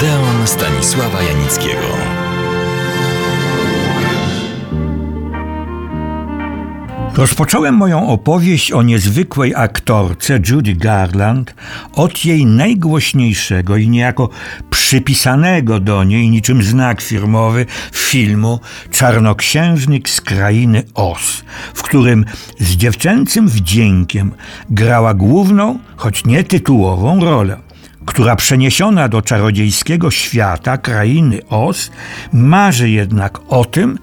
Odeon Stanisława Janickiego. Rozpocząłem moją opowieść o niezwykłej aktorce Judy Garland od jej najgłośniejszego i niejako przypisanego do niej niczym znak firmowy filmu Czarnoksiężnik z krainy Oz, w którym z dziewczęcym wdziękiem grała główną, choć nie tytułową rolę która przeniesiona do czarodziejskiego świata krainy Oz, marzy jednak o tym,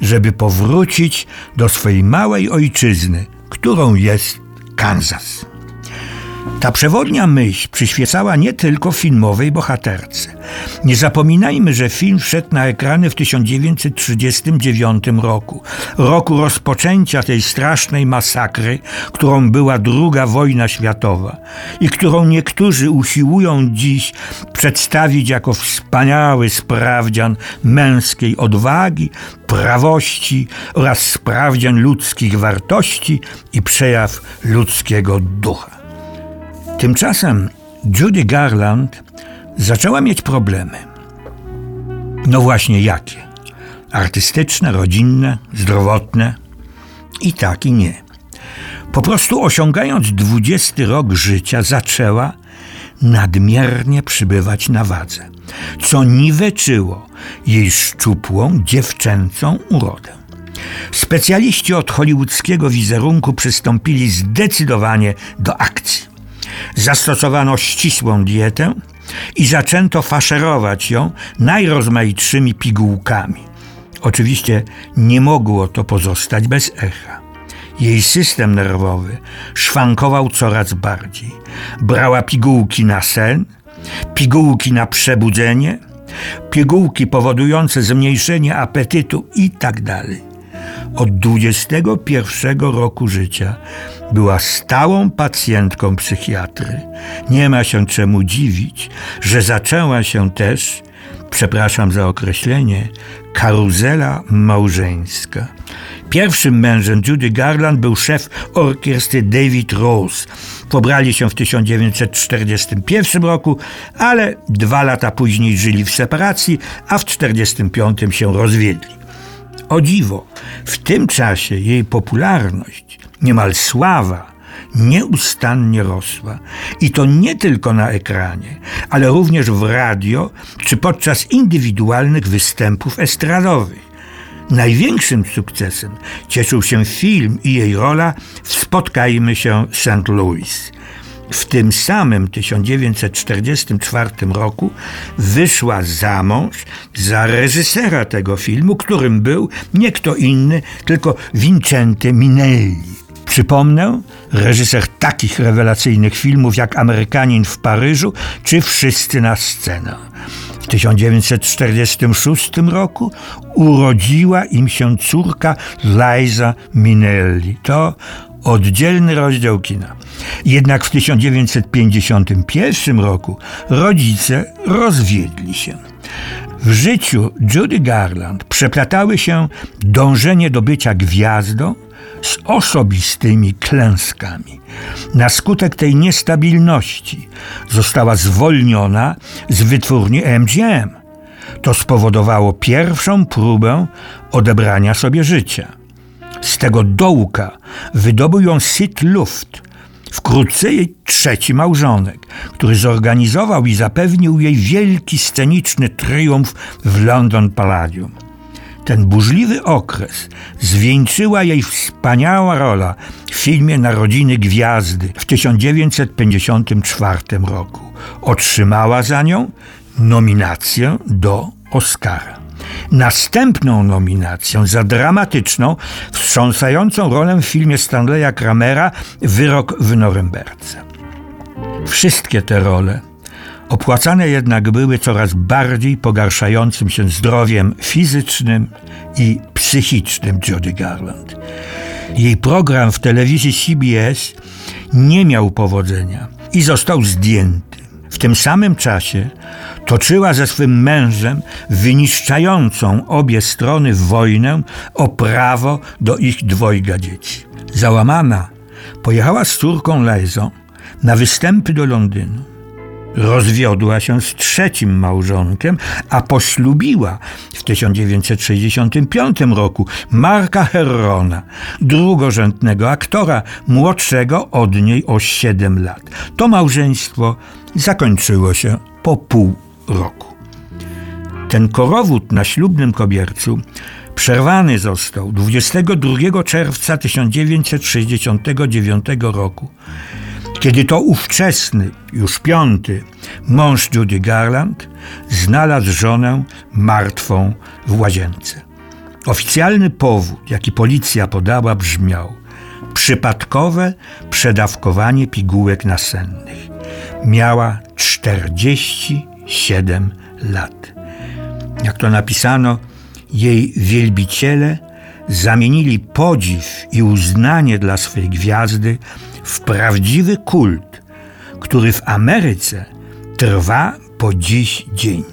żeby powrócić do swojej małej ojczyzny, którą jest Kansas. Ta przewodnia myśl przyświecała nie tylko filmowej bohaterce. Nie zapominajmy, że film wszedł na ekrany w 1939 roku, roku rozpoczęcia tej strasznej masakry, którą była II wojna światowa i którą niektórzy usiłują dziś przedstawić jako wspaniały sprawdzian męskiej odwagi, prawości oraz sprawdzian ludzkich wartości i przejaw ludzkiego ducha. Tymczasem Judy Garland zaczęła mieć problemy. No właśnie jakie? Artystyczne, rodzinne, zdrowotne i tak i nie. Po prostu osiągając dwudziesty rok życia zaczęła nadmiernie przybywać na wadze, co niweczyło jej szczupłą, dziewczęcą urodę. Specjaliści od hollywoodzkiego wizerunku przystąpili zdecydowanie do akcji. Zastosowano ścisłą dietę i zaczęto faszerować ją najrozmaitszymi pigułkami. Oczywiście nie mogło to pozostać bez echa. Jej system nerwowy szwankował coraz bardziej. Brała pigułki na sen, pigułki na przebudzenie, pigułki powodujące zmniejszenie apetytu i tak. Od 21 roku życia była stałą pacjentką psychiatry. Nie ma się czemu dziwić, że zaczęła się też, przepraszam za określenie, karuzela małżeńska. Pierwszym mężem Judy Garland był szef orkiestry David Rose. Pobrali się w 1941 roku, ale dwa lata później żyli w separacji, a w 1945 się rozwiedli. O dziwo, w tym czasie jej popularność, niemal sława, nieustannie rosła. I to nie tylko na ekranie, ale również w radio czy podczas indywidualnych występów estradowych. Największym sukcesem cieszył się film i jej rola w Spotkajmy się St. Louis. W tym samym 1944 roku wyszła za mąż za reżysera tego filmu, którym był nie kto inny, tylko Vincente Minelli. Przypomnę, reżyser takich rewelacyjnych filmów jak Amerykanin w Paryżu czy Wszyscy na scenę. W 1946 roku urodziła im się córka Liza Minelli. To oddzielny rozdział kina. Jednak w 1951 roku rodzice rozwiedli się. W życiu Judy Garland przeplatały się dążenie do bycia gwiazdą z osobistymi klęskami. Na skutek tej niestabilności została zwolniona z wytwórni MGM. To spowodowało pierwszą próbę odebrania sobie życia. Z tego dołka wydobył ją Sid Luft, wkrótce jej trzeci małżonek, który zorganizował i zapewnił jej wielki sceniczny triumf w London Palladium. Ten burzliwy okres zwieńczyła jej wspaniała rola w filmie Narodziny Gwiazdy w 1954 roku. Otrzymała za nią nominację do Oscara. Następną nominację za dramatyczną, wstrząsającą rolę w filmie Stanleya Kramera Wyrok w Norymberdze. Wszystkie te role opłacane jednak były coraz bardziej pogarszającym się zdrowiem fizycznym i psychicznym Jody Garland. Jej program w telewizji CBS nie miał powodzenia i został zdjęty. W tym samym czasie toczyła ze swym mężem wyniszczającą obie strony wojnę o prawo do ich dwojga dzieci. Załamana pojechała z córką Lejzą na występy do Londynu. Rozwiodła się z trzecim małżonkiem, a poślubiła w 1965 roku Marka Herrona, drugorzędnego aktora, młodszego od niej o 7 lat. To małżeństwo zakończyło się po pół roku. Ten korowód na ślubnym kobiercu przerwany został 22 czerwca 1969 roku, kiedy to ówczesny, już piąty, mąż Judy Garland znalazł żonę martwą w łazience. Oficjalny powód, jaki policja podała, brzmiał przypadkowe przedawkowanie pigułek nasennych. Miała 47 lat. Jak to napisano, jej wielbiciele zamienili podziw i uznanie dla swej gwiazdy w prawdziwy kult, który w Ameryce trwa po dziś dzień.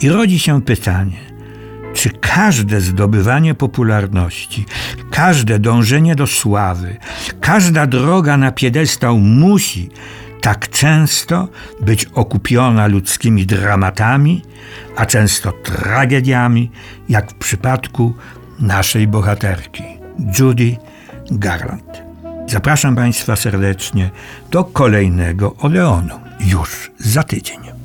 I rodzi się pytanie, czy każde zdobywanie popularności, każde dążenie do sławy, każda droga na piedestał musi tak często być okupiona ludzkimi dramatami, a często tragediami, jak w przypadku naszej bohaterki, Judy Garland. Zapraszam Państwa serdecznie do kolejnego Odeonu już za tydzień.